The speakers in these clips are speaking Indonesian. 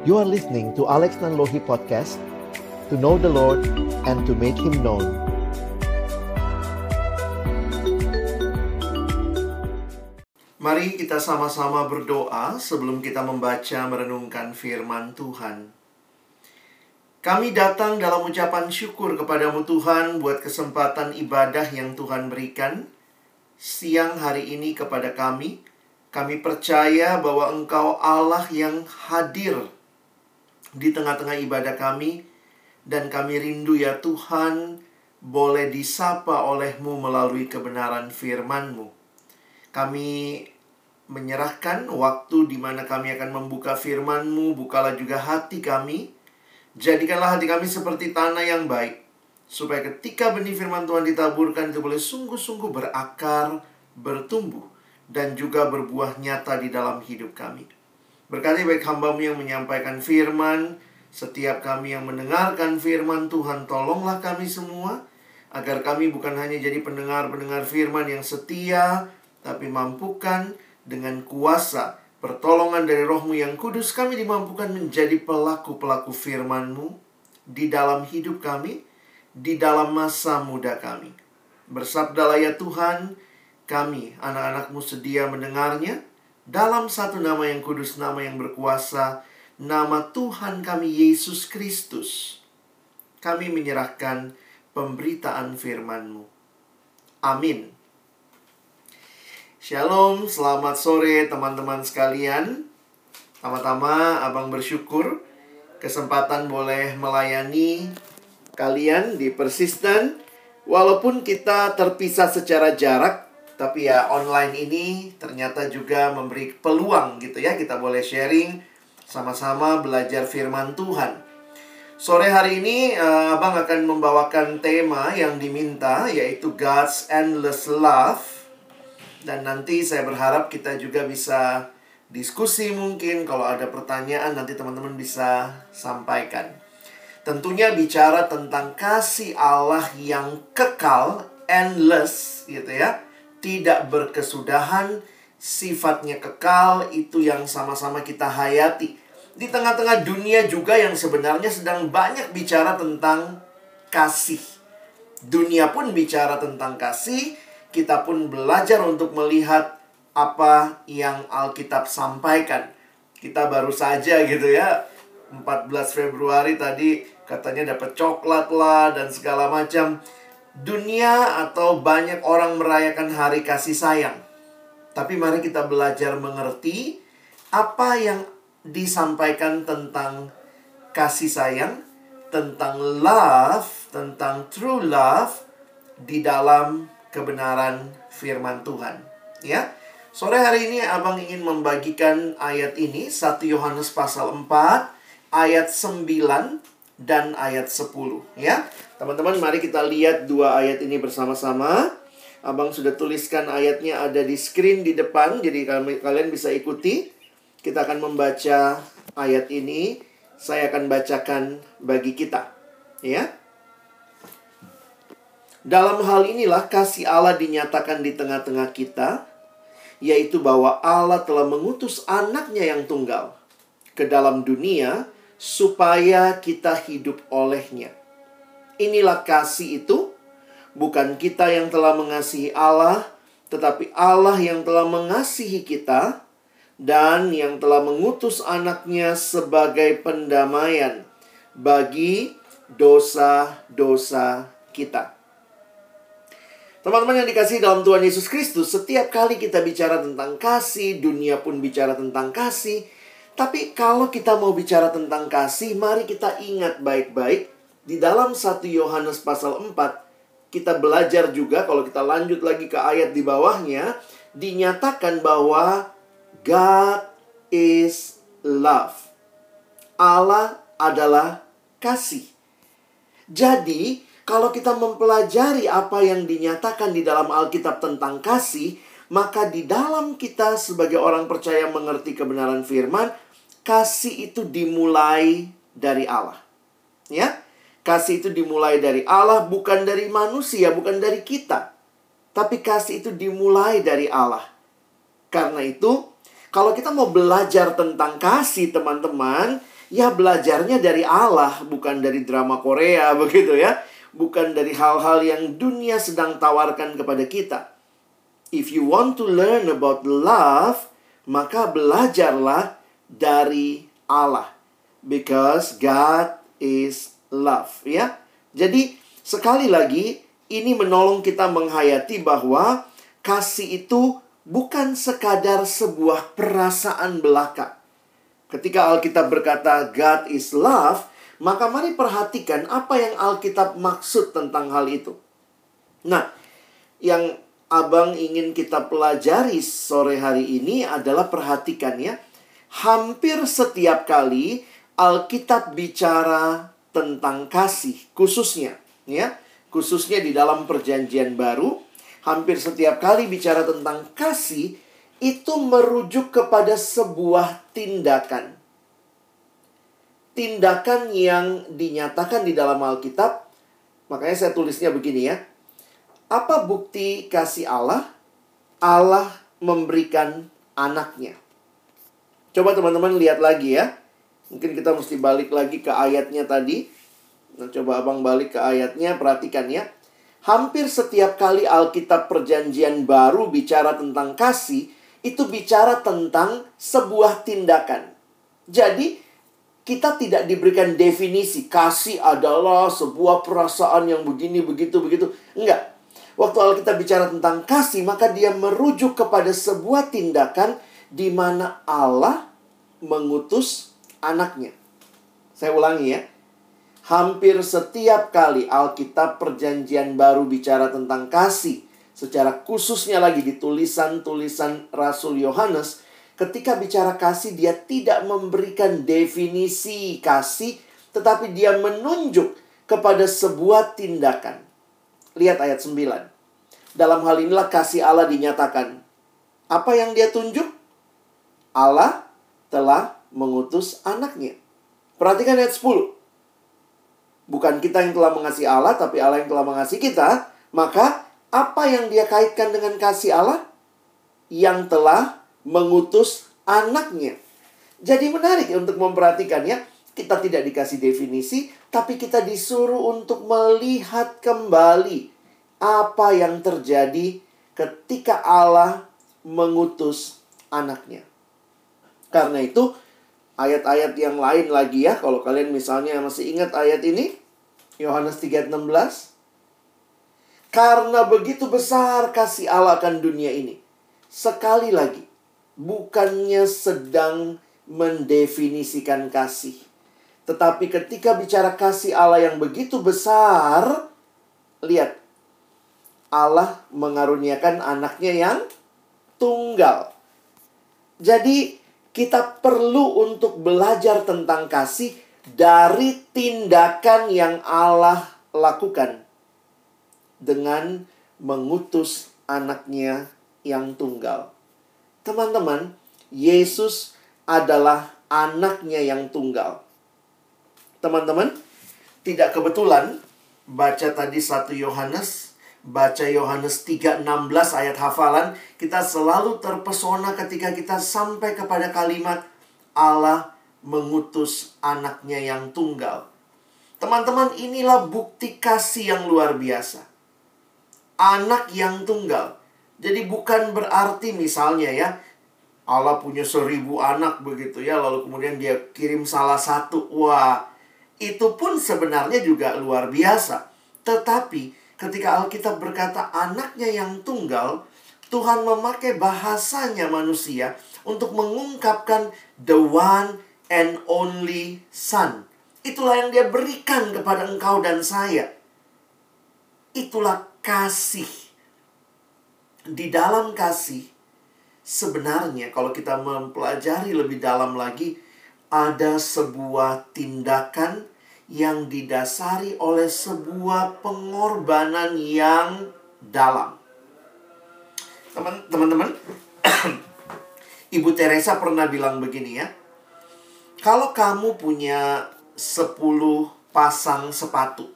You are listening to Alex Nanlohi Podcast To know the Lord and to make Him known Mari kita sama-sama berdoa sebelum kita membaca merenungkan firman Tuhan. Kami datang dalam ucapan syukur kepadamu Tuhan buat kesempatan ibadah yang Tuhan berikan siang hari ini kepada kami. Kami percaya bahwa Engkau Allah yang hadir di tengah-tengah ibadah kami dan kami rindu ya Tuhan boleh disapa olehmu melalui kebenaran firman-Mu. Kami menyerahkan waktu di mana kami akan membuka firman-Mu, bukalah juga hati kami. Jadikanlah hati kami seperti tanah yang baik, supaya ketika benih firman Tuhan ditaburkan itu boleh sungguh-sungguh berakar, bertumbuh, dan juga berbuah nyata di dalam hidup kami. Berkati baik hambamu yang menyampaikan firman, setiap kami yang mendengarkan firman Tuhan, tolonglah kami semua, agar kami bukan hanya jadi pendengar-pendengar firman yang setia, tapi mampukan dengan kuasa pertolongan dari rohmu yang kudus kami dimampukan menjadi pelaku-pelaku firmanmu di dalam hidup kami, di dalam masa muda kami. Bersabdalah ya Tuhan, kami anak-anakmu sedia mendengarnya dalam satu nama yang kudus, nama yang berkuasa, nama Tuhan kami Yesus Kristus. Kami menyerahkan pemberitaan firman-Mu. Amin. Shalom, selamat sore teman-teman sekalian. Pertama-tama Abang bersyukur kesempatan boleh melayani kalian di Persisten. Walaupun kita terpisah secara jarak, tapi ya online ini ternyata juga memberi peluang gitu ya. Kita boleh sharing sama-sama belajar firman Tuhan. Sore hari ini uh, Abang akan membawakan tema yang diminta yaitu God's Endless Love dan nanti saya berharap kita juga bisa diskusi mungkin kalau ada pertanyaan nanti teman-teman bisa sampaikan. Tentunya bicara tentang kasih Allah yang kekal, endless gitu ya. Tidak berkesudahan, sifatnya kekal itu yang sama-sama kita hayati. Di tengah-tengah dunia juga yang sebenarnya sedang banyak bicara tentang kasih. Dunia pun bicara tentang kasih, kita pun belajar untuk melihat apa yang Alkitab sampaikan. Kita baru saja gitu ya, 14 Februari tadi katanya dapat coklat lah dan segala macam. Dunia atau banyak orang merayakan hari kasih sayang. Tapi mari kita belajar mengerti apa yang disampaikan tentang kasih sayang, tentang love, tentang true love di dalam kebenaran firman Tuhan. Ya. Sore hari ini Abang ingin membagikan ayat ini 1 Yohanes pasal 4 ayat 9 dan ayat 10 ya. Teman-teman mari kita lihat dua ayat ini bersama-sama. Abang sudah tuliskan ayatnya ada di screen di depan jadi kalian bisa ikuti. Kita akan membaca ayat ini. Saya akan bacakan bagi kita. Ya. Dalam hal inilah kasih Allah dinyatakan di tengah-tengah kita, yaitu bahwa Allah telah mengutus anaknya yang tunggal ke dalam dunia supaya kita hidup olehnya. Inilah kasih itu, bukan kita yang telah mengasihi Allah, tetapi Allah yang telah mengasihi kita dan yang telah mengutus anaknya sebagai pendamaian bagi dosa-dosa kita. Teman-teman yang dikasih dalam Tuhan Yesus Kristus, setiap kali kita bicara tentang kasih, dunia pun bicara tentang kasih. Tapi kalau kita mau bicara tentang kasih, mari kita ingat baik-baik. Di dalam 1 Yohanes pasal 4, kita belajar juga kalau kita lanjut lagi ke ayat di bawahnya, dinyatakan bahwa God is love. Allah adalah kasih. Jadi, kalau kita mempelajari apa yang dinyatakan di dalam Alkitab tentang kasih, maka di dalam kita sebagai orang percaya mengerti kebenaran firman, kasih itu dimulai dari Allah. Ya. Kasih itu dimulai dari Allah, bukan dari manusia, bukan dari kita. Tapi kasih itu dimulai dari Allah. Karena itu, kalau kita mau belajar tentang kasih, teman-teman, ya belajarnya dari Allah, bukan dari drama Korea begitu ya. Bukan dari hal-hal yang dunia sedang tawarkan kepada kita. If you want to learn about love, maka belajarlah dari Allah. Because God is love, ya. Jadi, sekali lagi ini menolong kita menghayati bahwa kasih itu bukan sekadar sebuah perasaan belaka. Ketika Alkitab berkata God is love, maka mari perhatikan apa yang Alkitab maksud tentang hal itu. Nah, yang Abang ingin kita pelajari sore hari ini adalah perhatikan ya. Hampir setiap kali Alkitab bicara tentang kasih khususnya ya, khususnya di dalam perjanjian baru, hampir setiap kali bicara tentang kasih itu merujuk kepada sebuah tindakan. Tindakan yang dinyatakan di dalam Alkitab, makanya saya tulisnya begini ya. Apa bukti kasih Allah? Allah memberikan anaknya. Coba teman-teman lihat lagi ya. Mungkin kita mesti balik lagi ke ayatnya tadi. Nah, coba abang balik ke ayatnya, perhatikan ya. Hampir setiap kali Alkitab Perjanjian Baru bicara tentang kasih, itu bicara tentang sebuah tindakan. Jadi, kita tidak diberikan definisi kasih adalah sebuah perasaan yang begini, begitu, begitu. Enggak. Waktu Alkitab bicara tentang kasih, maka dia merujuk kepada sebuah tindakan di mana Allah mengutus anaknya. Saya ulangi ya. Hampir setiap kali Alkitab Perjanjian Baru bicara tentang kasih, secara khususnya lagi di tulisan-tulisan Rasul Yohanes, ketika bicara kasih dia tidak memberikan definisi kasih, tetapi dia menunjuk kepada sebuah tindakan. Lihat ayat 9. Dalam hal inilah kasih Allah dinyatakan. Apa yang dia tunjuk? Allah telah mengutus anaknya. Perhatikan ayat 10. Bukan kita yang telah mengasihi Allah, tapi Allah yang telah mengasihi kita. Maka, apa yang dia kaitkan dengan kasih Allah? Yang telah mengutus anaknya. Jadi menarik untuk memperhatikan ya. Kita tidak dikasih definisi, tapi kita disuruh untuk melihat kembali apa yang terjadi ketika Allah mengutus anaknya. Karena itu, ayat-ayat yang lain lagi ya, kalau kalian misalnya masih ingat ayat ini, Yohanes 3:16. Karena begitu besar kasih Allah akan dunia ini. Sekali lagi, bukannya sedang mendefinisikan kasih, tetapi ketika bicara kasih Allah yang begitu besar, lihat, Allah mengaruniakan anaknya yang tunggal. Jadi kita perlu untuk belajar tentang kasih dari tindakan yang Allah lakukan dengan mengutus anaknya yang tunggal. Teman-teman, Yesus adalah anaknya yang tunggal. Teman-teman, tidak kebetulan baca tadi satu Yohanes, baca Yohanes 3:16 ayat hafalan, kita selalu terpesona ketika kita sampai kepada kalimat Allah mengutus anaknya yang tunggal. Teman-teman, inilah bukti kasih yang luar biasa. Anak yang tunggal. Jadi bukan berarti misalnya ya, Allah punya seribu anak begitu ya, lalu kemudian dia kirim salah satu. Wah, itu pun sebenarnya juga luar biasa. Tetapi ketika Alkitab berkata anaknya yang tunggal, Tuhan memakai bahasanya manusia untuk mengungkapkan the one and only son. Itulah yang dia berikan kepada engkau dan saya. Itulah kasih. Di dalam kasih, sebenarnya kalau kita mempelajari lebih dalam lagi, ada sebuah tindakan yang didasari oleh sebuah pengorbanan yang dalam. Teman-teman, Ibu Teresa pernah bilang begini ya. Kalau kamu punya 10 pasang sepatu.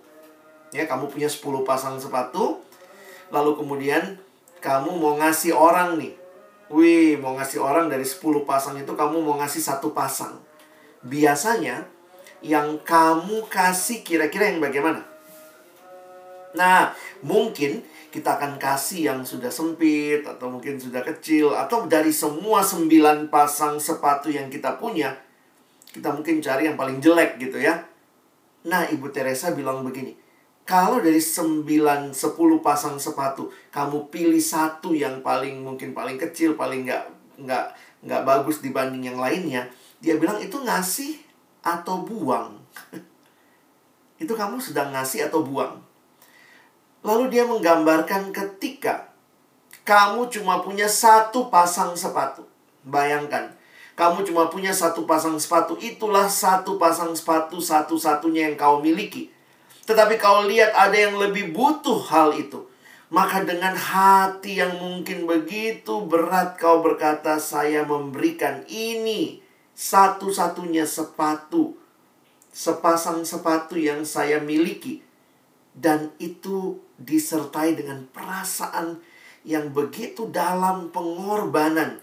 Ya, kamu punya 10 pasang sepatu. Lalu kemudian kamu mau ngasih orang nih. Wih, mau ngasih orang dari 10 pasang itu kamu mau ngasih satu pasang. Biasanya yang kamu kasih kira-kira yang bagaimana? Nah, mungkin kita akan kasih yang sudah sempit atau mungkin sudah kecil atau dari semua sembilan pasang sepatu yang kita punya kita mungkin cari yang paling jelek gitu ya nah ibu Teresa bilang begini kalau dari sembilan sepuluh pasang sepatu kamu pilih satu yang paling mungkin paling kecil paling nggak nggak nggak bagus dibanding yang lainnya dia bilang itu ngasih atau buang itu kamu sedang ngasih atau buang Lalu dia menggambarkan ketika kamu cuma punya satu pasang sepatu. Bayangkan, kamu cuma punya satu pasang sepatu, itulah satu pasang sepatu satu-satunya yang kau miliki. Tetapi kau lihat ada yang lebih butuh hal itu. Maka dengan hati yang mungkin begitu berat kau berkata, saya memberikan ini satu-satunya sepatu. Sepasang sepatu yang saya miliki. Dan itu disertai dengan perasaan yang begitu dalam pengorbanan.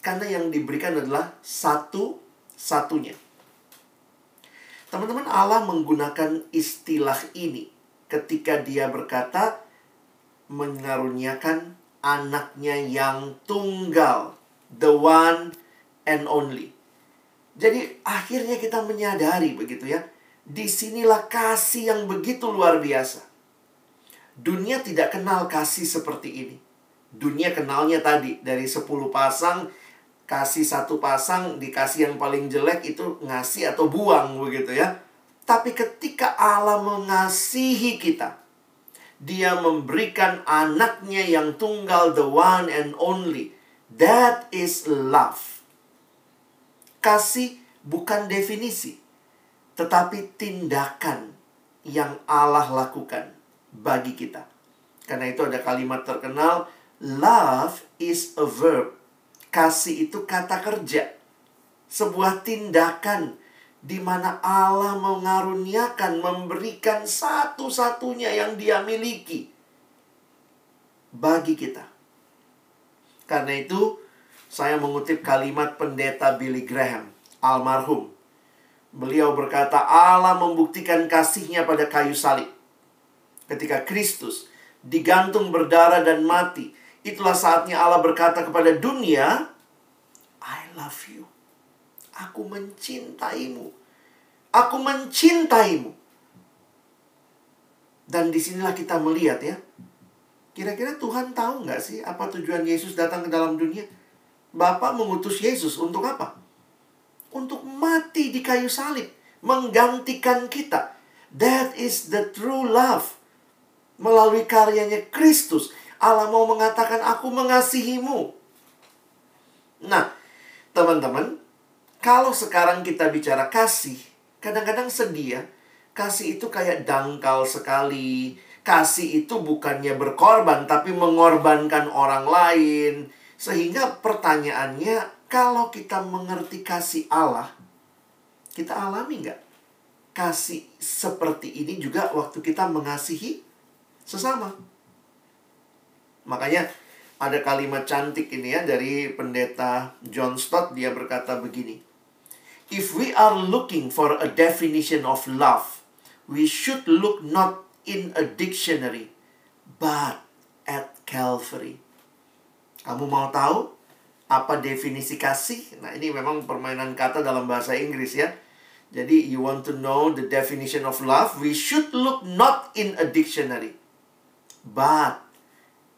Karena yang diberikan adalah satu-satunya. Teman-teman, Allah menggunakan istilah ini ketika dia berkata mengaruniakan anaknya yang tunggal, the one and only. Jadi akhirnya kita menyadari begitu ya, di sinilah kasih yang begitu luar biasa. Dunia tidak kenal kasih seperti ini. Dunia kenalnya tadi dari 10 pasang kasih satu pasang dikasih yang paling jelek itu ngasih atau buang begitu ya. Tapi ketika Allah mengasihi kita, dia memberikan anaknya yang tunggal the one and only. That is love. Kasih bukan definisi, tetapi tindakan yang Allah lakukan bagi kita. Karena itu ada kalimat terkenal, love is a verb. Kasih itu kata kerja. Sebuah tindakan di mana Allah mengaruniakan, memberikan satu-satunya yang dia miliki bagi kita. Karena itu, saya mengutip kalimat pendeta Billy Graham, almarhum. Beliau berkata, Allah membuktikan kasihnya pada kayu salib ketika Kristus digantung berdarah dan mati, itulah saatnya Allah berkata kepada dunia, I love you. Aku mencintaimu. Aku mencintaimu. Dan di sinilah kita melihat ya. Kira-kira Tuhan tahu nggak sih apa tujuan Yesus datang ke dalam dunia? Bapak mengutus Yesus untuk apa? Untuk mati di kayu salib. Menggantikan kita. That is the true love melalui karyanya Kristus, Allah mau mengatakan aku mengasihimu. Nah, teman-teman, kalau sekarang kita bicara kasih, kadang-kadang sedih ya. Kasih itu kayak dangkal sekali. Kasih itu bukannya berkorban, tapi mengorbankan orang lain. Sehingga pertanyaannya, kalau kita mengerti kasih Allah, kita alami nggak? Kasih seperti ini juga waktu kita mengasihi sesama. Makanya ada kalimat cantik ini ya dari pendeta John Stott dia berkata begini. If we are looking for a definition of love, we should look not in a dictionary but at Calvary. Kamu mau tahu apa definisi kasih? Nah, ini memang permainan kata dalam bahasa Inggris ya. Jadi, you want to know the definition of love? We should look not in a dictionary, but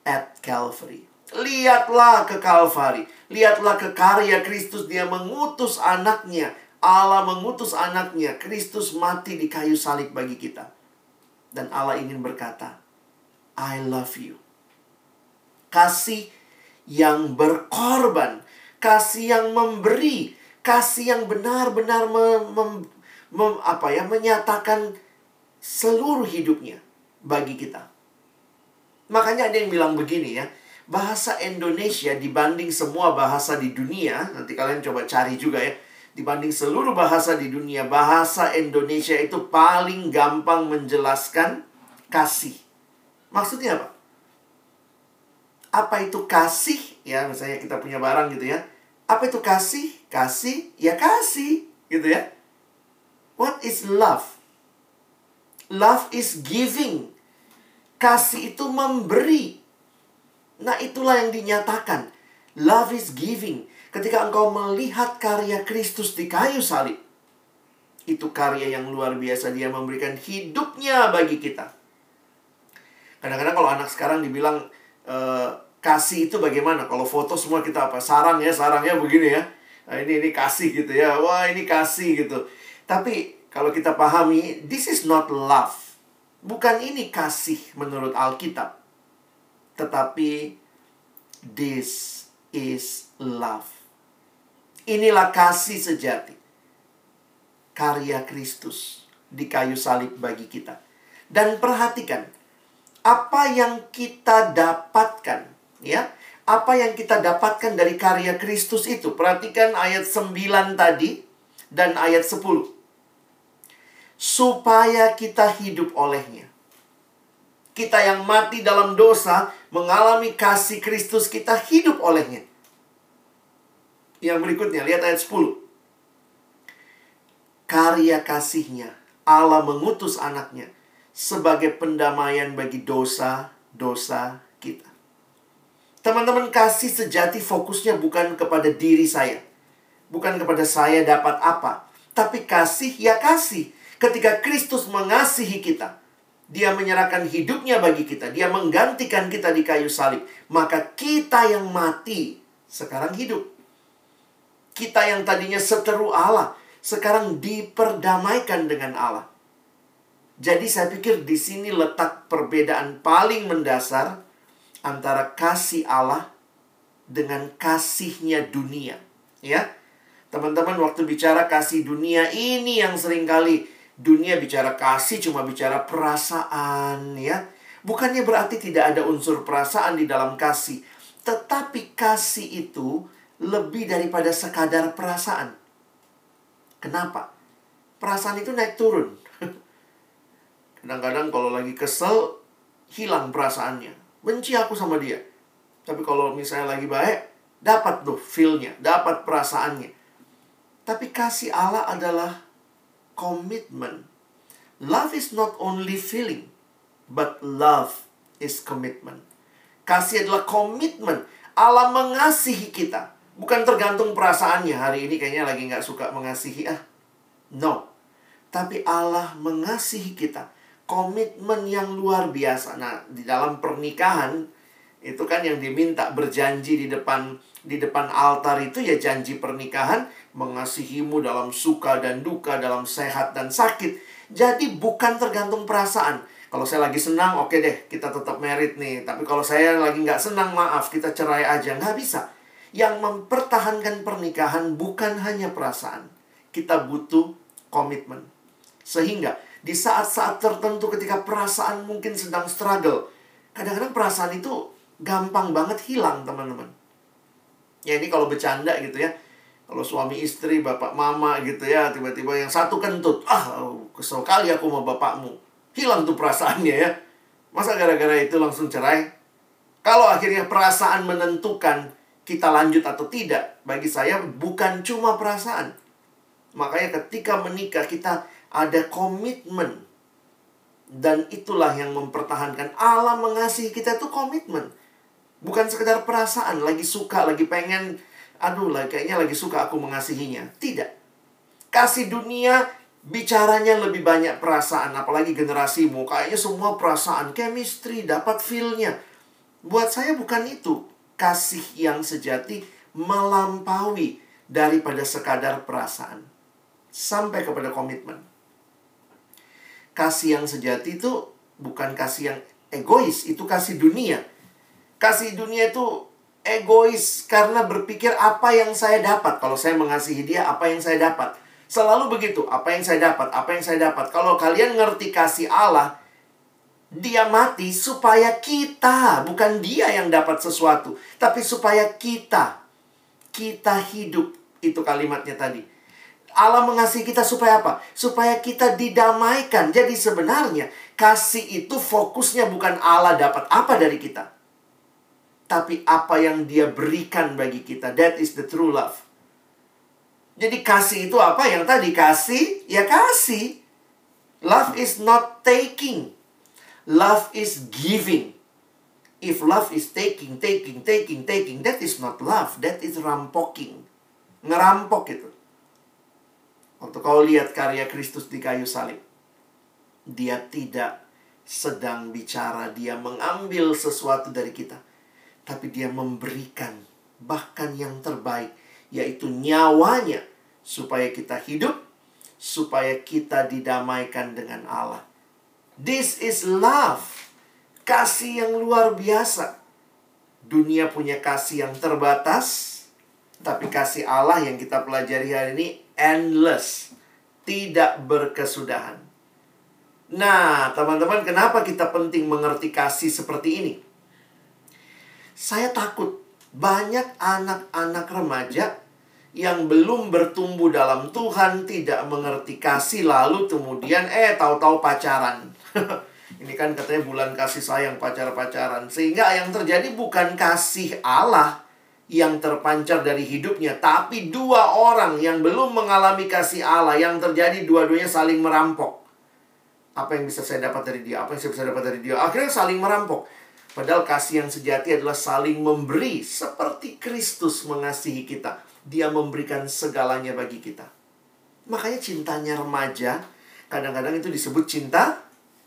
at Calvary. Lihatlah ke Calvary. Lihatlah ke karya Kristus. Dia mengutus anaknya. Allah mengutus anaknya. Kristus mati di kayu salib bagi kita. Dan Allah ingin berkata, I love you. Kasih yang berkorban. Kasih yang memberi. Kasih yang benar-benar mem, apa ya, menyatakan seluruh hidupnya bagi kita. Makanya ada yang bilang begini ya, bahasa Indonesia dibanding semua bahasa di dunia, nanti kalian coba cari juga ya, dibanding seluruh bahasa di dunia, bahasa Indonesia itu paling gampang menjelaskan kasih. Maksudnya apa? Apa itu kasih? Ya, misalnya kita punya barang gitu ya. Apa itu kasih? Kasih, ya kasih, gitu ya. What is love? Love is giving. Kasih itu memberi. Nah, itulah yang dinyatakan. Love is giving. Ketika engkau melihat karya Kristus di kayu salib, itu karya yang luar biasa. Dia memberikan hidupnya bagi kita. Kadang-kadang kalau anak sekarang dibilang e, kasih itu bagaimana? Kalau foto semua kita apa? Sarang ya, sarangnya begini ya. Nah, ini ini kasih gitu ya. Wah, ini kasih gitu. Tapi kalau kita pahami, this is not love. Bukan ini kasih menurut Alkitab. Tetapi this is love. Inilah kasih sejati. Karya Kristus di kayu salib bagi kita. Dan perhatikan, apa yang kita dapatkan, ya. Apa yang kita dapatkan dari karya Kristus itu? Perhatikan ayat 9 tadi dan ayat 10. Supaya kita hidup olehnya. Kita yang mati dalam dosa mengalami kasih Kristus kita hidup olehnya. Yang berikutnya, lihat ayat 10. Karya kasihnya, Allah mengutus anaknya sebagai pendamaian bagi dosa-dosa kita. Teman-teman, kasih sejati fokusnya bukan kepada diri saya. Bukan kepada saya dapat apa. Tapi kasih ya kasih. Ketika Kristus mengasihi kita. Dia menyerahkan hidupnya bagi kita. Dia menggantikan kita di kayu salib. Maka kita yang mati sekarang hidup. Kita yang tadinya seteru Allah. Sekarang diperdamaikan dengan Allah. Jadi saya pikir di sini letak perbedaan paling mendasar antara kasih Allah dengan kasihnya dunia. Ya, teman-teman waktu bicara kasih dunia ini yang sering kali dunia bicara kasih cuma bicara perasaan ya. Bukannya berarti tidak ada unsur perasaan di dalam kasih. Tetapi kasih itu lebih daripada sekadar perasaan. Kenapa? Perasaan itu naik turun. Kadang-kadang kalau lagi kesel, hilang perasaannya. Benci aku sama dia. Tapi kalau misalnya lagi baik, dapat tuh feel-nya, dapat perasaannya. Tapi kasih Allah adalah komitmen. Love is not only feeling, but love is commitment. Kasih adalah komitmen. Allah mengasihi kita. Bukan tergantung perasaannya. Hari ini kayaknya lagi nggak suka mengasihi. Ah, no. Tapi Allah mengasihi kita komitmen yang luar biasa. Nah, di dalam pernikahan itu kan yang diminta berjanji di depan di depan altar itu ya janji pernikahan mengasihimu dalam suka dan duka, dalam sehat dan sakit. Jadi bukan tergantung perasaan. Kalau saya lagi senang, oke okay deh, kita tetap merit nih. Tapi kalau saya lagi nggak senang, maaf, kita cerai aja. Nggak bisa. Yang mempertahankan pernikahan bukan hanya perasaan. Kita butuh komitmen. Sehingga di saat-saat tertentu ketika perasaan mungkin sedang struggle. Kadang-kadang perasaan itu gampang banget hilang, teman-teman. Ya ini kalau bercanda gitu ya. Kalau suami istri, bapak mama gitu ya, tiba-tiba yang satu kentut. Ah, kesel kali aku sama bapakmu. Hilang tuh perasaannya ya. Masa gara-gara itu langsung cerai? Kalau akhirnya perasaan menentukan kita lanjut atau tidak, bagi saya bukan cuma perasaan. Makanya ketika menikah kita ada komitmen. Dan itulah yang mempertahankan Allah mengasihi kita itu komitmen. Bukan sekedar perasaan, lagi suka, lagi pengen, aduh lah kayaknya lagi suka aku mengasihinya. Tidak. Kasih dunia bicaranya lebih banyak perasaan, apalagi generasimu. Kayaknya semua perasaan, chemistry, dapat feel-nya. Buat saya bukan itu. Kasih yang sejati melampaui daripada sekadar perasaan. Sampai kepada komitmen kasih yang sejati itu bukan kasih yang egois, itu kasih dunia. Kasih dunia itu egois karena berpikir apa yang saya dapat. Kalau saya mengasihi dia, apa yang saya dapat. Selalu begitu, apa yang saya dapat, apa yang saya dapat. Kalau kalian ngerti kasih Allah, dia mati supaya kita, bukan dia yang dapat sesuatu, tapi supaya kita, kita hidup. Itu kalimatnya tadi. Allah mengasihi kita supaya apa? Supaya kita didamaikan. Jadi sebenarnya kasih itu fokusnya bukan Allah dapat apa dari kita. Tapi apa yang dia berikan bagi kita. That is the true love. Jadi kasih itu apa? Yang tadi kasih, ya kasih. Love is not taking. Love is giving. If love is taking, taking, taking, taking, that is not love. That is rampoking. Ngerampok itu. Waktu kau lihat karya Kristus di kayu salib. Dia tidak sedang bicara. Dia mengambil sesuatu dari kita. Tapi dia memberikan bahkan yang terbaik. Yaitu nyawanya. Supaya kita hidup. Supaya kita didamaikan dengan Allah. This is love. Kasih yang luar biasa. Dunia punya kasih yang terbatas, tapi kasih Allah yang kita pelajari hari ini endless, tidak berkesudahan. Nah, teman-teman, kenapa kita penting mengerti kasih seperti ini? Saya takut banyak anak-anak remaja yang belum bertumbuh dalam Tuhan tidak mengerti kasih lalu kemudian eh tahu-tahu pacaran. Ini kan katanya bulan kasih sayang pacar-pacaran. Sehingga yang terjadi bukan kasih Allah yang terpancar dari hidupnya. Tapi dua orang yang belum mengalami kasih Allah. Yang terjadi dua-duanya saling merampok. Apa yang bisa saya dapat dari dia? Apa yang saya bisa dapat dari dia? Akhirnya saling merampok. Padahal kasih yang sejati adalah saling memberi. Seperti Kristus mengasihi kita. Dia memberikan segalanya bagi kita. Makanya cintanya remaja kadang-kadang itu disebut cinta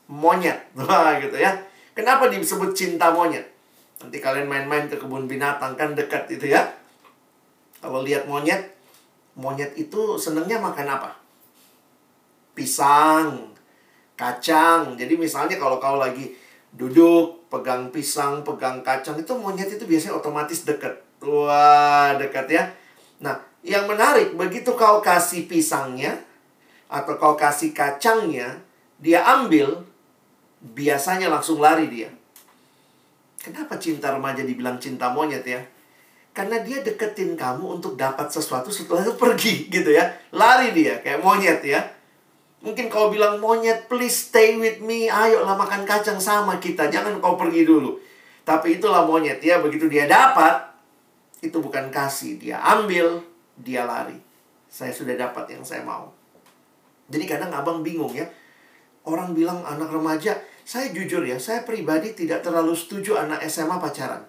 monyet. Wah, gitu ya. Kenapa disebut cinta monyet? Nanti kalian main-main ke kebun binatang kan dekat itu ya. Kalau lihat monyet, monyet itu senengnya makan apa? Pisang, kacang. Jadi misalnya kalau kau lagi duduk, pegang pisang, pegang kacang, itu monyet itu biasanya otomatis dekat. Wah, dekat ya. Nah, yang menarik, begitu kau kasih pisangnya, atau kau kasih kacangnya, dia ambil, biasanya langsung lari dia. Kenapa cinta remaja dibilang cinta monyet ya? Karena dia deketin kamu untuk dapat sesuatu setelah itu pergi gitu ya. Lari dia kayak monyet ya. Mungkin kau bilang monyet please stay with me. Ayolah makan kacang sama kita. Jangan kau pergi dulu. Tapi itulah monyet ya. Begitu dia dapat. Itu bukan kasih. Dia ambil. Dia lari. Saya sudah dapat yang saya mau. Jadi kadang abang bingung ya. Orang bilang anak remaja saya jujur ya, saya pribadi tidak terlalu setuju anak SMA pacaran.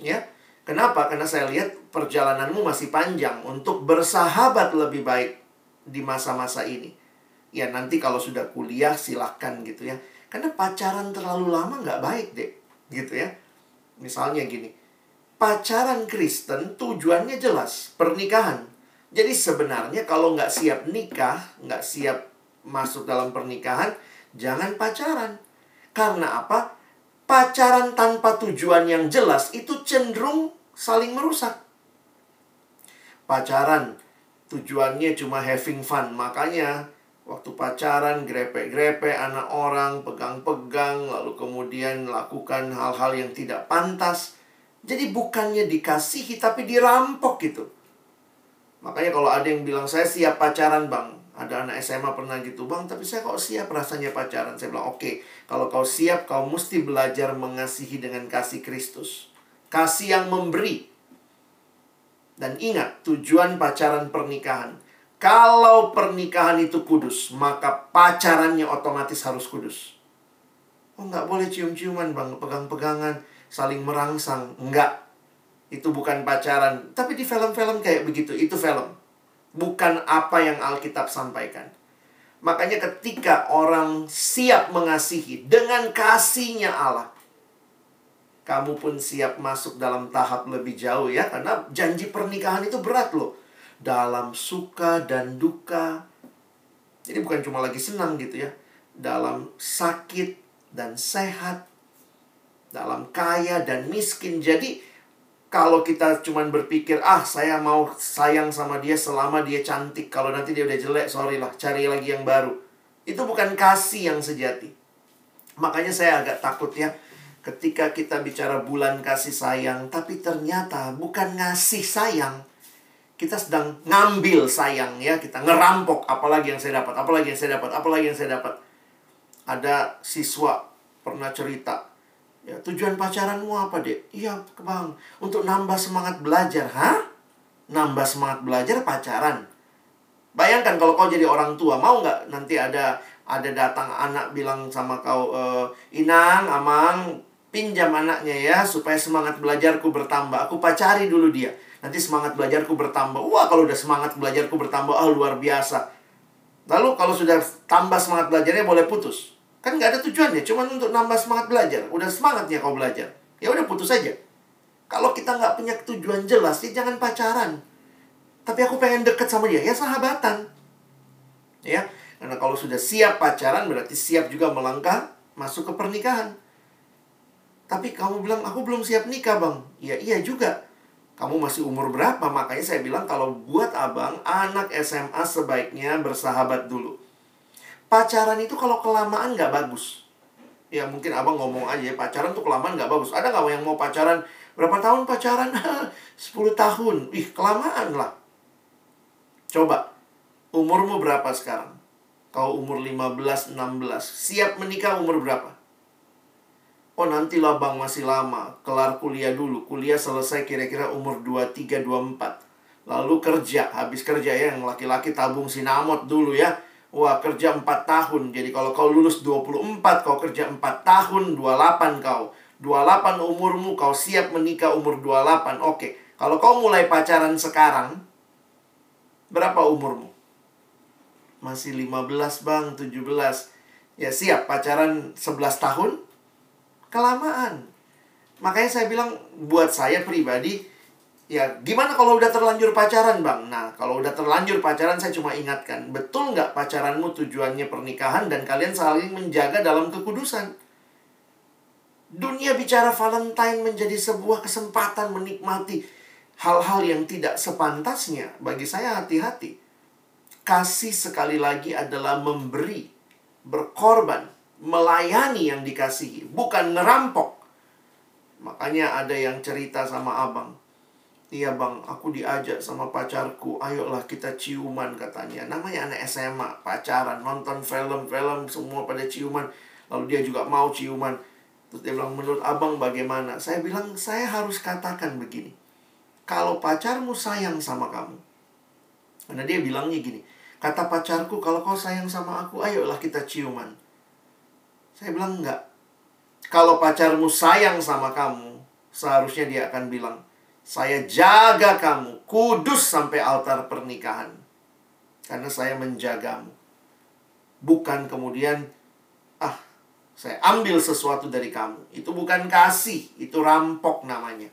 Ya, kenapa? Karena saya lihat perjalananmu masih panjang untuk bersahabat lebih baik di masa-masa ini. Ya nanti kalau sudah kuliah silahkan gitu ya. Karena pacaran terlalu lama nggak baik deh, gitu ya. Misalnya gini, pacaran Kristen tujuannya jelas, pernikahan. Jadi sebenarnya kalau nggak siap nikah, nggak siap masuk dalam pernikahan, jangan pacaran. Karena apa? Pacaran tanpa tujuan yang jelas itu cenderung saling merusak. Pacaran tujuannya cuma having fun. Makanya waktu pacaran grepe-grepe anak orang, pegang-pegang, lalu kemudian lakukan hal-hal yang tidak pantas. Jadi bukannya dikasihi tapi dirampok gitu. Makanya kalau ada yang bilang saya siap pacaran bang ada anak SMA pernah gitu, Bang, tapi saya kok siap rasanya pacaran. Saya bilang, oke, okay, kalau kau siap, kau mesti belajar mengasihi dengan kasih Kristus. Kasih yang memberi. Dan ingat, tujuan pacaran pernikahan. Kalau pernikahan itu kudus, maka pacarannya otomatis harus kudus. Oh, nggak boleh cium-ciuman, Bang, pegang-pegangan, saling merangsang. Enggak. Itu bukan pacaran. Tapi di film-film kayak begitu, itu film bukan apa yang Alkitab sampaikan. Makanya ketika orang siap mengasihi dengan kasihnya Allah, kamu pun siap masuk dalam tahap lebih jauh ya. Karena janji pernikahan itu berat loh. Dalam suka dan duka. Jadi bukan cuma lagi senang gitu ya. Dalam sakit dan sehat. Dalam kaya dan miskin. Jadi kalau kita cuma berpikir, ah saya mau sayang sama dia selama dia cantik. Kalau nanti dia udah jelek, sorry lah, cari lagi yang baru. Itu bukan kasih yang sejati. Makanya saya agak takut ya. Ketika kita bicara bulan kasih sayang, tapi ternyata bukan ngasih sayang. Kita sedang ngambil sayang ya, kita ngerampok apalagi yang saya dapat, apalagi yang saya dapat, apalagi yang saya dapat. Ada siswa pernah cerita, Ya, tujuan pacaranmu apa, Dek? Iya, Bang. Untuk nambah semangat belajar. Hah? nambah semangat belajar pacaran. Bayangkan kalau kau jadi orang tua, mau nggak nanti ada ada datang anak bilang sama kau, e, Inang, Amang, pinjam anaknya ya supaya semangat belajarku bertambah. Aku pacari dulu dia. Nanti semangat belajarku bertambah. Wah, kalau udah semangat belajarku bertambah, ah oh, luar biasa. Lalu kalau sudah tambah semangat belajarnya boleh putus. Kan nggak ada tujuannya, cuma untuk nambah semangat belajar. Udah semangatnya kau belajar. Ya udah putus aja. Kalau kita nggak punya tujuan jelas, ya jangan pacaran. Tapi aku pengen deket sama dia, ya sahabatan. Ya, karena kalau sudah siap pacaran berarti siap juga melangkah masuk ke pernikahan. Tapi kamu bilang, aku belum siap nikah bang. Ya iya juga. Kamu masih umur berapa? Makanya saya bilang kalau buat abang, anak SMA sebaiknya bersahabat dulu. Pacaran itu kalau kelamaan nggak bagus. Ya mungkin abang ngomong aja, ya, pacaran tuh kelamaan nggak bagus. Ada nggak yang mau pacaran? Berapa tahun pacaran? 10 tahun. Ih, kelamaan lah. Coba, umurmu berapa sekarang? Kau umur 15, 16. Siap menikah umur berapa? Oh nantilah bang masih lama. Kelar kuliah dulu. Kuliah selesai kira-kira umur 23, 24. Lalu kerja. Habis kerja ya yang laki-laki tabung sinamot dulu ya. Wah kerja 4 tahun. Jadi kalau kau lulus 24, kau kerja 4 tahun, 28 kau. 28 umurmu, kau siap menikah umur 28. Oke, kalau kau mulai pacaran sekarang, Berapa umurmu? Masih 15 bang, 17 Ya siap, pacaran 11 tahun? Kelamaan Makanya saya bilang, buat saya pribadi Ya, gimana kalau udah terlanjur pacaran, Bang? Nah, kalau udah terlanjur pacaran, saya cuma ingatkan. Betul nggak pacaranmu tujuannya pernikahan dan kalian saling menjaga dalam kekudusan? Dunia bicara Valentine menjadi sebuah kesempatan menikmati hal-hal yang tidak sepantasnya, bagi saya hati-hati. Kasih sekali lagi adalah memberi, berkorban, melayani yang dikasihi, bukan ngerampok. Makanya ada yang cerita sama abang. Iya bang, aku diajak sama pacarku, ayolah kita ciuman katanya. Namanya anak SMA, pacaran, nonton film-film, semua pada ciuman. Lalu dia juga mau ciuman. Terus dia bilang, menurut abang bagaimana? Saya bilang, saya harus katakan begini kalau pacarmu sayang sama kamu. Karena dia bilangnya gini, kata pacarku kalau kau sayang sama aku, ayolah kita ciuman. Saya bilang enggak. Kalau pacarmu sayang sama kamu, seharusnya dia akan bilang, saya jaga kamu, kudus sampai altar pernikahan. Karena saya menjagamu. Bukan kemudian, ah, saya ambil sesuatu dari kamu. Itu bukan kasih, itu rampok namanya.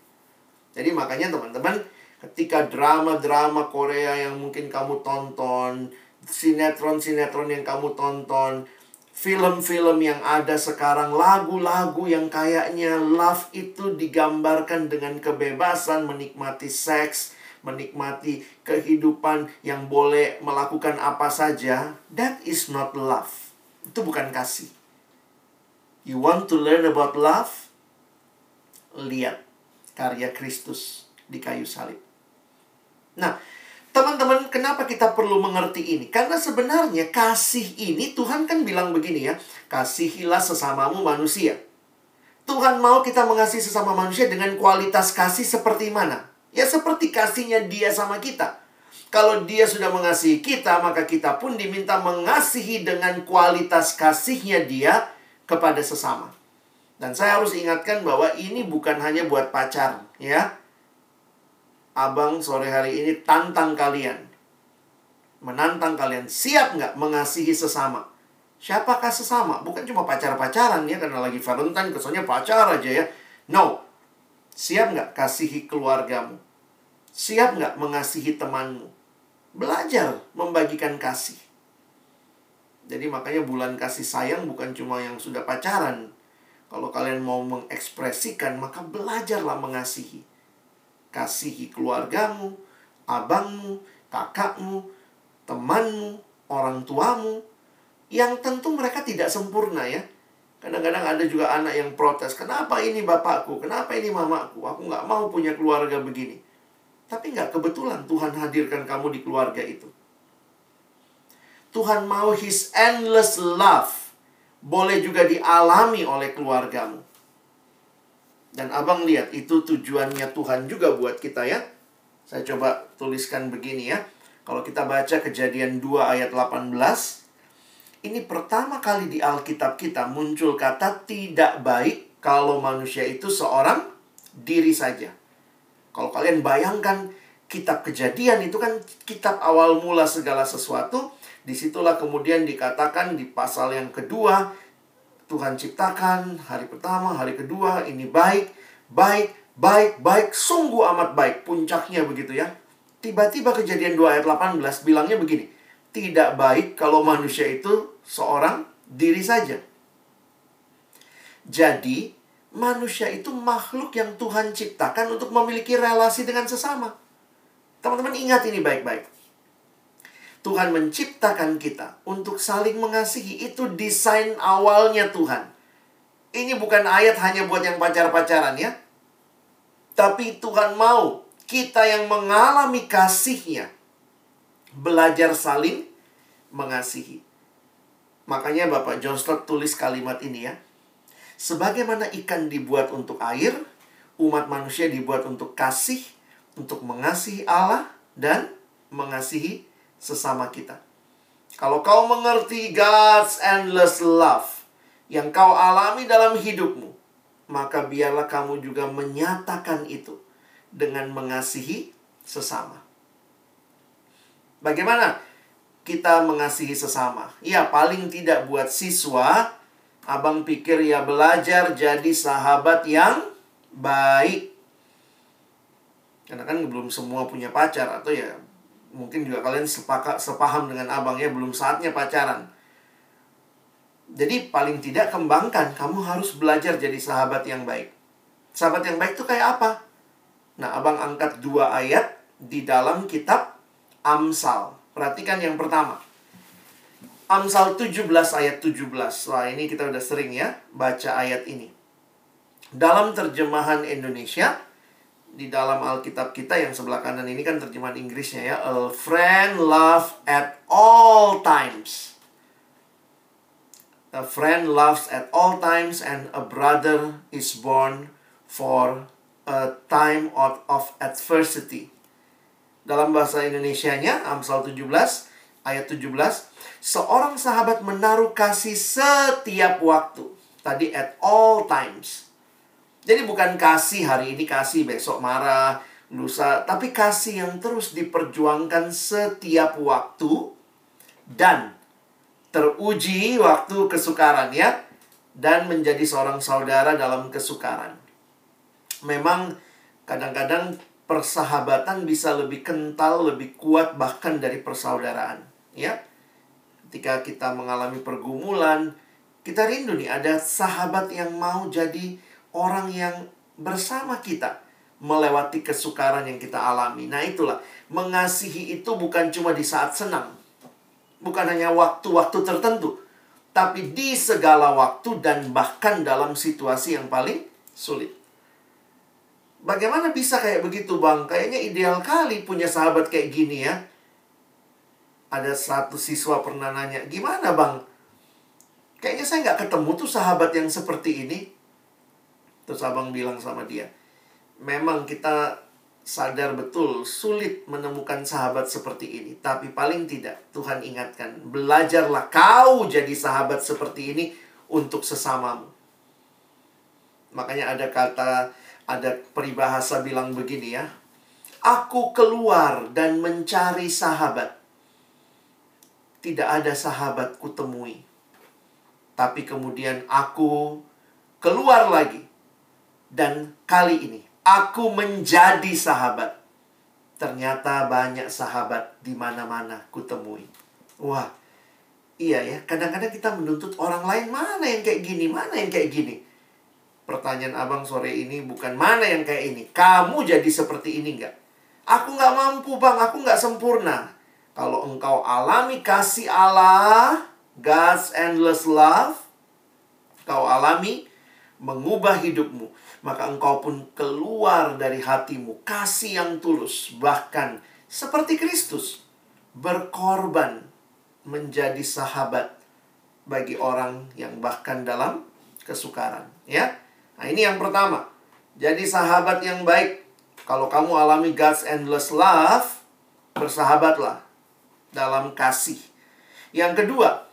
Jadi makanya teman-teman ketika drama-drama Korea yang mungkin kamu tonton, sinetron-sinetron yang kamu tonton, film-film yang ada sekarang, lagu-lagu yang kayaknya love itu digambarkan dengan kebebasan menikmati seks, menikmati kehidupan yang boleh melakukan apa saja, that is not love. Itu bukan kasih. You want to learn about love? Lihat karya Kristus di kayu salib. Nah, teman-teman, kenapa kita perlu mengerti ini? Karena sebenarnya kasih ini Tuhan kan bilang begini ya, kasihilah sesamamu manusia. Tuhan mau kita mengasihi sesama manusia dengan kualitas kasih seperti mana? Ya seperti kasihnya dia sama kita. Kalau dia sudah mengasihi kita, maka kita pun diminta mengasihi dengan kualitas kasihnya dia kepada sesama. Dan saya harus ingatkan bahwa ini bukan hanya buat pacar, ya. Abang sore hari ini tantang kalian. Menantang kalian. Siap nggak mengasihi sesama? Siapakah sesama? Bukan cuma pacar-pacaran ya, karena lagi Valentine kesannya pacar aja ya. No. Siap nggak kasihi keluargamu? Siap nggak mengasihi temanmu? Belajar membagikan kasih. Jadi makanya bulan kasih sayang bukan cuma yang sudah pacaran, kalau kalian mau mengekspresikan, maka belajarlah mengasihi. Kasihi keluargamu, abangmu, kakakmu, temanmu, orang tuamu, yang tentu mereka tidak sempurna ya. Kadang-kadang ada juga anak yang protes, kenapa ini bapakku, kenapa ini mamaku, aku nggak mau punya keluarga begini. Tapi nggak kebetulan Tuhan hadirkan kamu di keluarga itu. Tuhan mau His endless love boleh juga dialami oleh keluargamu. Dan abang lihat itu tujuannya Tuhan juga buat kita ya. Saya coba tuliskan begini ya. Kalau kita baca kejadian 2 ayat 18, ini pertama kali di Alkitab kita muncul kata tidak baik kalau manusia itu seorang diri saja. Kalau kalian bayangkan kitab kejadian itu kan kitab awal mula segala sesuatu. Di situlah kemudian dikatakan di pasal yang kedua, Tuhan ciptakan hari pertama, hari kedua, ini baik, baik, baik, baik, sungguh amat baik. Puncaknya begitu ya. Tiba-tiba kejadian 2 ayat 18 bilangnya begini. Tidak baik kalau manusia itu seorang diri saja. Jadi, manusia itu makhluk yang Tuhan ciptakan untuk memiliki relasi dengan sesama. Teman-teman ingat ini baik-baik. Tuhan menciptakan kita untuk saling mengasihi. Itu desain awalnya Tuhan. Ini bukan ayat hanya buat yang pacar-pacaran ya. Tapi Tuhan mau kita yang mengalami kasihnya belajar saling mengasihi. Makanya Bapak John Stott tulis kalimat ini ya. Sebagaimana ikan dibuat untuk air, umat manusia dibuat untuk kasih, untuk mengasihi Allah dan mengasihi sesama kita. Kalau kau mengerti God's endless love yang kau alami dalam hidupmu, maka biarlah kamu juga menyatakan itu dengan mengasihi sesama. Bagaimana kita mengasihi sesama? Ya, paling tidak buat siswa, abang pikir ya belajar jadi sahabat yang baik. Karena kan belum semua punya pacar atau ya mungkin juga kalian sepakat sepaham dengan abang ya belum saatnya pacaran. Jadi paling tidak kembangkan kamu harus belajar jadi sahabat yang baik. Sahabat yang baik itu kayak apa? Nah, Abang angkat dua ayat di dalam kitab Amsal. Perhatikan yang pertama. Amsal 17 ayat 17. Wah, ini kita udah sering ya baca ayat ini. Dalam terjemahan Indonesia, di dalam Alkitab kita yang sebelah kanan ini kan terjemahan Inggrisnya ya. A friend love at all times. A friend loves at all times and a brother is born for a time of, of adversity. Dalam bahasa Indonesianya, Amsal 17 ayat 17, seorang sahabat menaruh kasih setiap waktu. Tadi at all times. Jadi bukan kasih hari ini kasih, besok marah, lusa, tapi kasih yang terus diperjuangkan setiap waktu dan teruji waktu kesukaran ya dan menjadi seorang saudara dalam kesukaran memang kadang-kadang persahabatan bisa lebih kental, lebih kuat bahkan dari persaudaraan, ya. Ketika kita mengalami pergumulan, kita rindu nih ada sahabat yang mau jadi orang yang bersama kita melewati kesukaran yang kita alami. Nah, itulah mengasihi itu bukan cuma di saat senang. Bukan hanya waktu-waktu tertentu, tapi di segala waktu dan bahkan dalam situasi yang paling sulit. Bagaimana bisa kayak begitu bang? Kayaknya ideal kali punya sahabat kayak gini ya. Ada satu siswa pernah nanya, gimana bang? Kayaknya saya nggak ketemu tuh sahabat yang seperti ini. Terus abang bilang sama dia, memang kita sadar betul sulit menemukan sahabat seperti ini. Tapi paling tidak Tuhan ingatkan, belajarlah kau jadi sahabat seperti ini untuk sesamamu. Makanya ada kata ada peribahasa bilang begini ya. Aku keluar dan mencari sahabat. Tidak ada sahabat kutemui. Tapi kemudian aku keluar lagi. Dan kali ini aku menjadi sahabat. Ternyata banyak sahabat di mana-mana kutemui. Wah, iya ya. Kadang-kadang kita menuntut orang lain mana yang kayak gini, mana yang kayak gini. Pertanyaan abang sore ini bukan mana yang kayak ini. Kamu jadi seperti ini nggak? Aku nggak mampu bang, aku nggak sempurna. Kalau engkau alami kasih Allah, God's endless love, kau alami mengubah hidupmu, maka engkau pun keluar dari hatimu kasih yang tulus, bahkan seperti Kristus berkorban menjadi sahabat bagi orang yang bahkan dalam kesukaran, ya. Nah, ini yang pertama. Jadi sahabat yang baik Kalau kamu alami God's endless love, bersahabatlah dalam kasih. Yang kedua,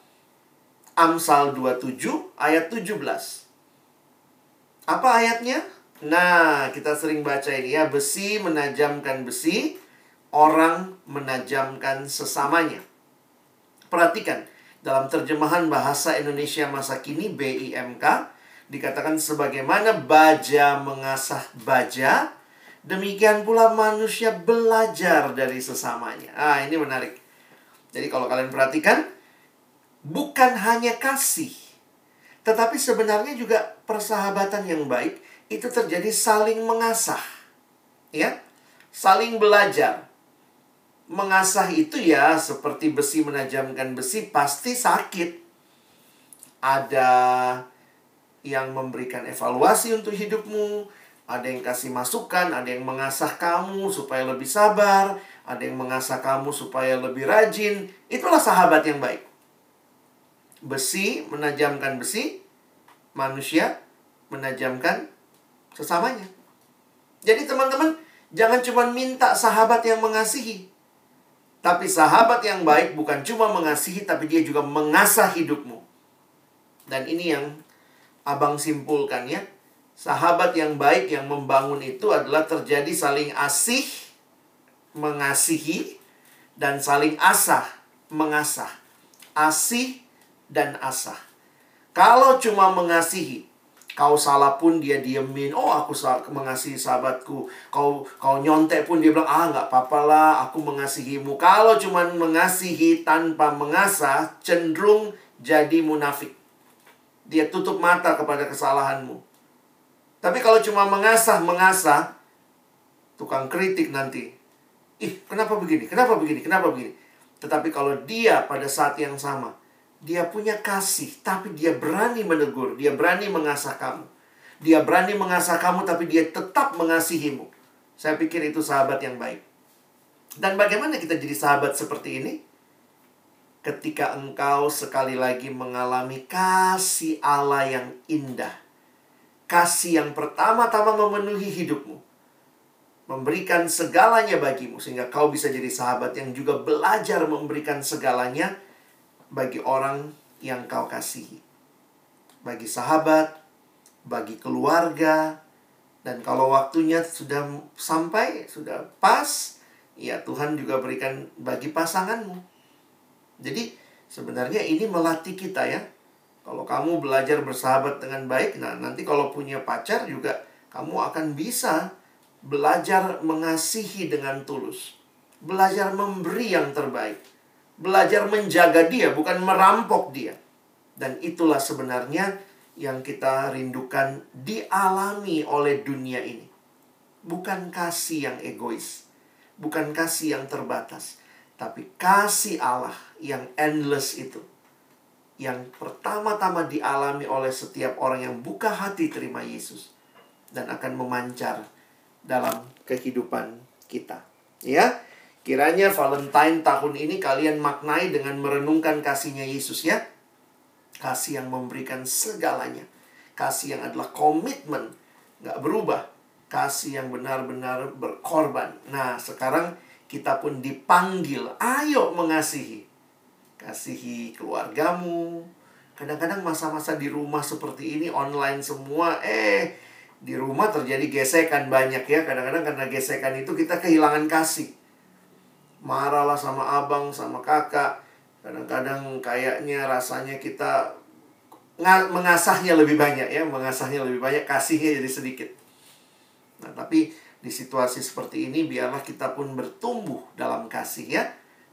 Amsal 27 ayat 17. Apa ayatnya? Nah, kita sering baca ini ya, besi menajamkan besi, orang menajamkan sesamanya. Perhatikan, dalam terjemahan bahasa Indonesia masa kini BIMK dikatakan sebagaimana baja mengasah baja, demikian pula manusia belajar dari sesamanya. Ah, ini menarik. Jadi kalau kalian perhatikan, bukan hanya kasih, tetapi sebenarnya juga persahabatan yang baik itu terjadi saling mengasah. Ya, saling belajar mengasah itu ya seperti besi menajamkan besi pasti sakit. Ada yang memberikan evaluasi untuk hidupmu, ada yang kasih masukan, ada yang mengasah kamu supaya lebih sabar, ada yang mengasah kamu supaya lebih rajin. Itulah sahabat yang baik. Besi menajamkan besi, manusia menajamkan sesamanya. Jadi teman-teman, jangan cuma minta sahabat yang mengasihi, tapi sahabat yang baik bukan cuma mengasihi, tapi dia juga mengasah hidupmu. Dan ini yang abang simpulkan ya. Sahabat yang baik yang membangun itu adalah terjadi saling asih, mengasihi, dan saling asah, mengasah. Asih dan asah. Kalau cuma mengasihi, Kau salah pun dia diemin. Oh, aku mengasihi sahabatku. Kau kau nyontek pun dia bilang, ah nggak apa-apa lah, aku mengasihimu. Kalau cuma mengasihi tanpa mengasah, cenderung jadi munafik. Dia tutup mata kepada kesalahanmu. Tapi kalau cuma mengasah, mengasah, tukang kritik nanti. Ih, kenapa begini? Kenapa begini? Kenapa begini? Tetapi kalau dia pada saat yang sama dia punya kasih, tapi dia berani menegur, dia berani mengasah kamu. Dia berani mengasah kamu, tapi dia tetap mengasihimu. Saya pikir itu sahabat yang baik. Dan bagaimana kita jadi sahabat seperti ini? Ketika engkau sekali lagi mengalami kasih Allah yang indah. Kasih yang pertama-tama memenuhi hidupmu. Memberikan segalanya bagimu. Sehingga kau bisa jadi sahabat yang juga belajar memberikan segalanya bagi orang yang kau kasihi. Bagi sahabat, bagi keluarga, dan kalau waktunya sudah sampai, sudah pas, ya Tuhan juga berikan bagi pasanganmu. Jadi sebenarnya ini melatih kita ya. Kalau kamu belajar bersahabat dengan baik, nah nanti kalau punya pacar juga kamu akan bisa belajar mengasihi dengan tulus. Belajar memberi yang terbaik belajar menjaga dia, bukan merampok dia. Dan itulah sebenarnya yang kita rindukan dialami oleh dunia ini. Bukan kasih yang egois, bukan kasih yang terbatas, tapi kasih Allah yang endless itu. Yang pertama-tama dialami oleh setiap orang yang buka hati terima Yesus dan akan memancar dalam kehidupan kita. Ya, Kiranya Valentine tahun ini kalian maknai dengan merenungkan kasihnya Yesus ya. Kasih yang memberikan segalanya. Kasih yang adalah komitmen. Nggak berubah. Kasih yang benar-benar berkorban. Nah sekarang kita pun dipanggil. Ayo mengasihi. Kasihi keluargamu. Kadang-kadang masa-masa di rumah seperti ini online semua. Eh di rumah terjadi gesekan banyak ya. Kadang-kadang karena gesekan itu kita kehilangan kasih marahlah sama abang, sama kakak. Kadang-kadang kayaknya rasanya kita mengasahnya lebih banyak ya, mengasahnya lebih banyak, kasihnya jadi sedikit. Nah, tapi di situasi seperti ini biarlah kita pun bertumbuh dalam kasih ya.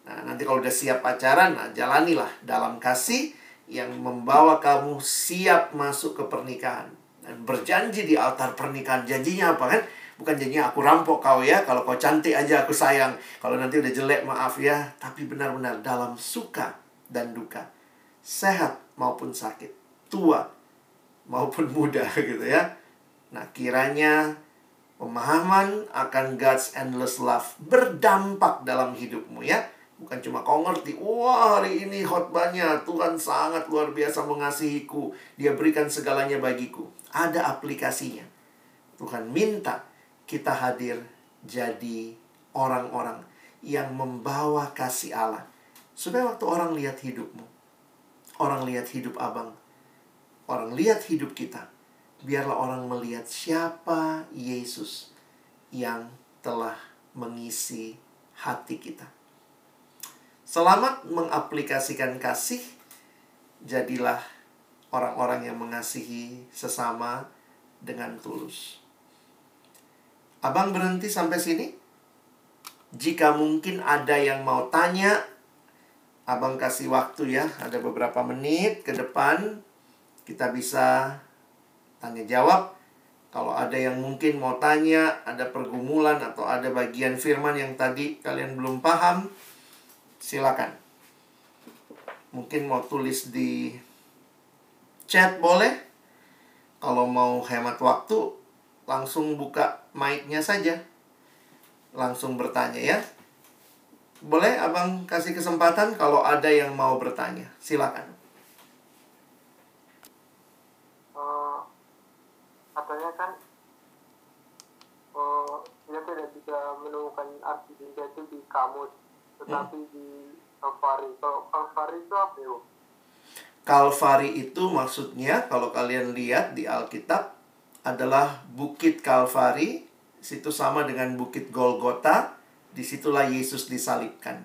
Nah, nanti kalau udah siap pacaran, nah jalanilah dalam kasih yang membawa kamu siap masuk ke pernikahan. Dan berjanji di altar pernikahan. Janjinya apa kan? Bukan jadinya aku rampok kau ya. Kalau kau cantik aja aku sayang. Kalau nanti udah jelek maaf ya. Tapi benar-benar dalam suka dan duka. Sehat maupun sakit. Tua maupun muda gitu ya. Nah kiranya pemahaman akan God's endless love berdampak dalam hidupmu ya. Bukan cuma kau ngerti, wah hari ini khotbahnya Tuhan sangat luar biasa mengasihiku. Dia berikan segalanya bagiku. Ada aplikasinya. Tuhan minta kita hadir jadi orang-orang yang membawa kasih Allah. Supaya waktu orang lihat hidupmu, orang lihat hidup abang, orang lihat hidup kita, biarlah orang melihat siapa Yesus yang telah mengisi hati kita. Selamat mengaplikasikan kasih, jadilah orang-orang yang mengasihi sesama dengan tulus. Abang berhenti sampai sini. Jika mungkin ada yang mau tanya, abang kasih waktu ya, ada beberapa menit ke depan kita bisa tanya jawab. Kalau ada yang mungkin mau tanya, ada pergumulan atau ada bagian firman yang tadi kalian belum paham, silakan. Mungkin mau tulis di chat boleh. Kalau mau hemat waktu, langsung buka mic-nya saja. Langsung bertanya ya. Boleh abang kasih kesempatan kalau ada yang mau bertanya. Silakan. uh, katanya kan uh, dia tidak bisa menemukan arti cinta itu di kamus tetapi di Kalvari kalau Kalvari itu apa ya? Kalvari itu maksudnya kalau kalian lihat di Alkitab adalah Bukit Kalvari, situ sama dengan Bukit Golgota, di situlah Yesus disalibkan.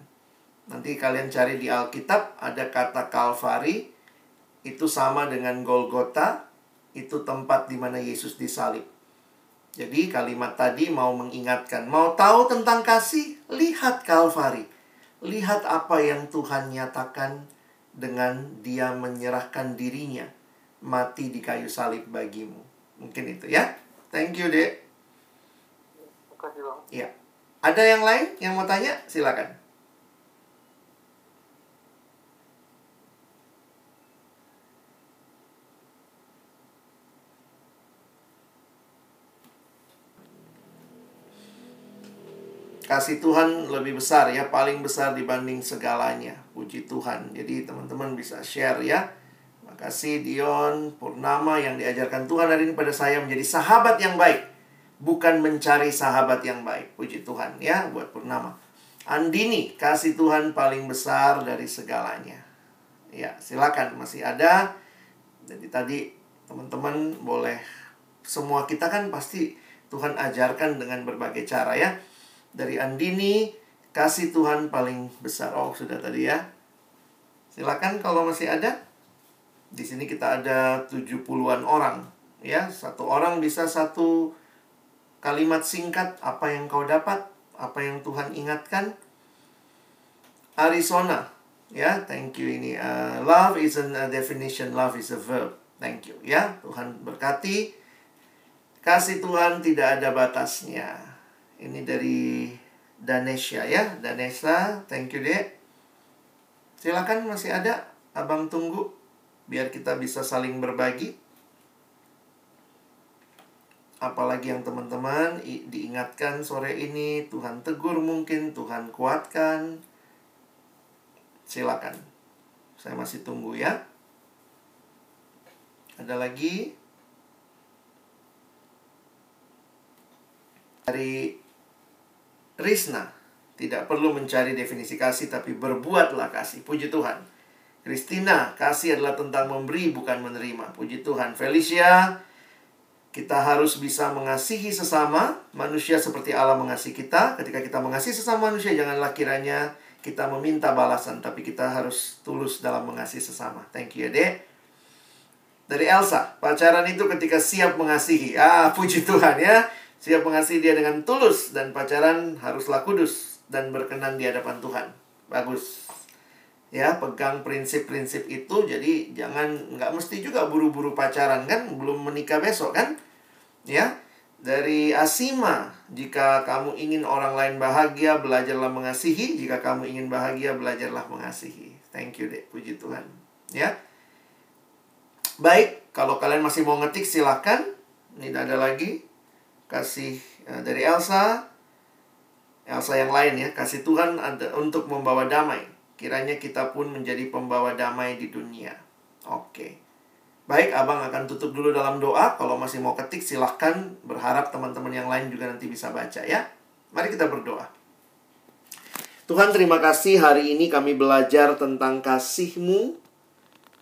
Nanti kalian cari di Alkitab ada kata Kalvari, itu sama dengan Golgota, itu tempat di mana Yesus disalib. Jadi kalimat tadi mau mengingatkan, mau tahu tentang kasih, lihat Kalvari. Lihat apa yang Tuhan nyatakan dengan dia menyerahkan dirinya mati di kayu salib bagimu. Mungkin itu ya. Thank you, Dek. Makasih bang. Iya. Ada yang lain yang mau tanya? Silakan. Kasih Tuhan lebih besar ya, paling besar dibanding segalanya. Puji Tuhan. Jadi teman-teman bisa share ya. Makasih Dion Purnama yang diajarkan Tuhan hari ini pada saya menjadi sahabat yang baik. Bukan mencari sahabat yang baik. Puji Tuhan ya buat Purnama. Andini, kasih Tuhan paling besar dari segalanya. Ya, silakan masih ada. Jadi tadi teman-teman boleh semua kita kan pasti Tuhan ajarkan dengan berbagai cara ya. Dari Andini, kasih Tuhan paling besar. Oh, sudah tadi ya. Silakan kalau masih ada. Di sini kita ada 70-an orang, ya. Satu orang bisa satu kalimat singkat apa yang kau dapat, apa yang Tuhan ingatkan. Arizona, ya, thank you ini. Uh, love is a definition, love is a verb. Thank you, ya. Tuhan berkati. Kasih Tuhan tidak ada batasnya. Ini dari Danesha ya, Danesha, thank you dek. Silakan masih ada, abang tunggu biar kita bisa saling berbagi. Apalagi yang teman-teman diingatkan sore ini, Tuhan tegur mungkin, Tuhan kuatkan. Silakan. Saya masih tunggu ya. Ada lagi? Dari Risna, tidak perlu mencari definisi kasih tapi berbuatlah kasih. Puji Tuhan. Christina, kasih adalah tentang memberi bukan menerima. Puji Tuhan. Felicia, kita harus bisa mengasihi sesama manusia seperti Allah mengasihi kita. Ketika kita mengasihi sesama manusia, janganlah kiranya kita meminta balasan, tapi kita harus tulus dalam mengasihi sesama. Thank you Dek. Dari Elsa, pacaran itu ketika siap mengasihi. Ah, puji Tuhan ya. Siap mengasihi dia dengan tulus dan pacaran haruslah kudus dan berkenan di hadapan Tuhan. Bagus ya pegang prinsip-prinsip itu jadi jangan nggak mesti juga buru-buru pacaran kan belum menikah besok kan? Ya dari Asima jika kamu ingin orang lain bahagia belajarlah mengasihi. Jika kamu ingin bahagia belajarlah mengasihi. Thank you deh puji Tuhan. Ya. Baik kalau kalian masih mau ngetik silahkan ini ada lagi. Kasih uh, dari Elsa. Elsa yang lain ya. Kasih Tuhan untuk membawa damai Kiranya kita pun menjadi pembawa damai di dunia. Oke. Baik, Abang akan tutup dulu dalam doa. Kalau masih mau ketik, silahkan. Berharap teman-teman yang lain juga nanti bisa baca ya. Mari kita berdoa. Tuhan terima kasih hari ini kami belajar tentang kasih-Mu.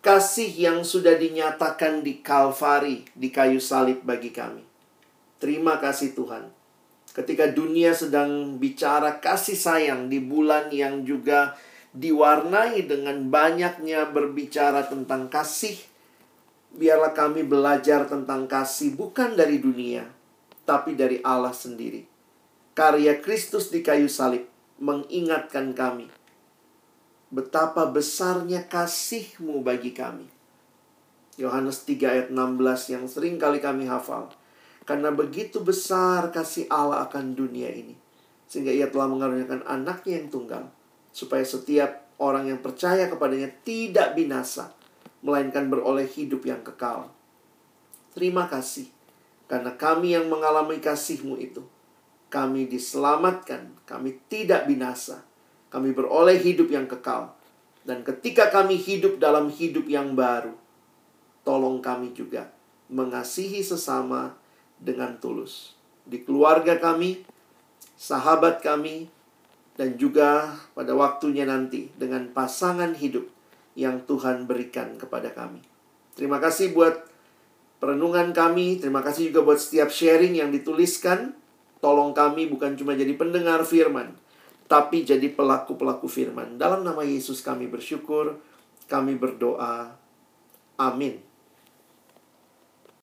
Kasih yang sudah dinyatakan di Kalvari, di kayu salib bagi kami. Terima kasih Tuhan. Ketika dunia sedang bicara kasih sayang di bulan yang juga diwarnai dengan banyaknya berbicara tentang kasih, biarlah kami belajar tentang kasih bukan dari dunia, tapi dari Allah sendiri. Karya Kristus di kayu salib mengingatkan kami betapa besarnya kasihmu bagi kami. Yohanes 3 ayat 16 yang sering kali kami hafal. Karena begitu besar kasih Allah akan dunia ini. Sehingga ia telah mengaruniakan anaknya yang tunggal supaya setiap orang yang percaya kepadanya tidak binasa, melainkan beroleh hidup yang kekal. Terima kasih, karena kami yang mengalami kasih-Mu itu, kami diselamatkan, kami tidak binasa, kami beroleh hidup yang kekal. Dan ketika kami hidup dalam hidup yang baru, tolong kami juga mengasihi sesama dengan tulus. Di keluarga kami, sahabat kami, dan juga pada waktunya nanti dengan pasangan hidup yang Tuhan berikan kepada kami. Terima kasih buat perenungan kami, terima kasih juga buat setiap sharing yang dituliskan. Tolong kami bukan cuma jadi pendengar firman, tapi jadi pelaku-pelaku firman. Dalam nama Yesus kami bersyukur, kami berdoa. Amin.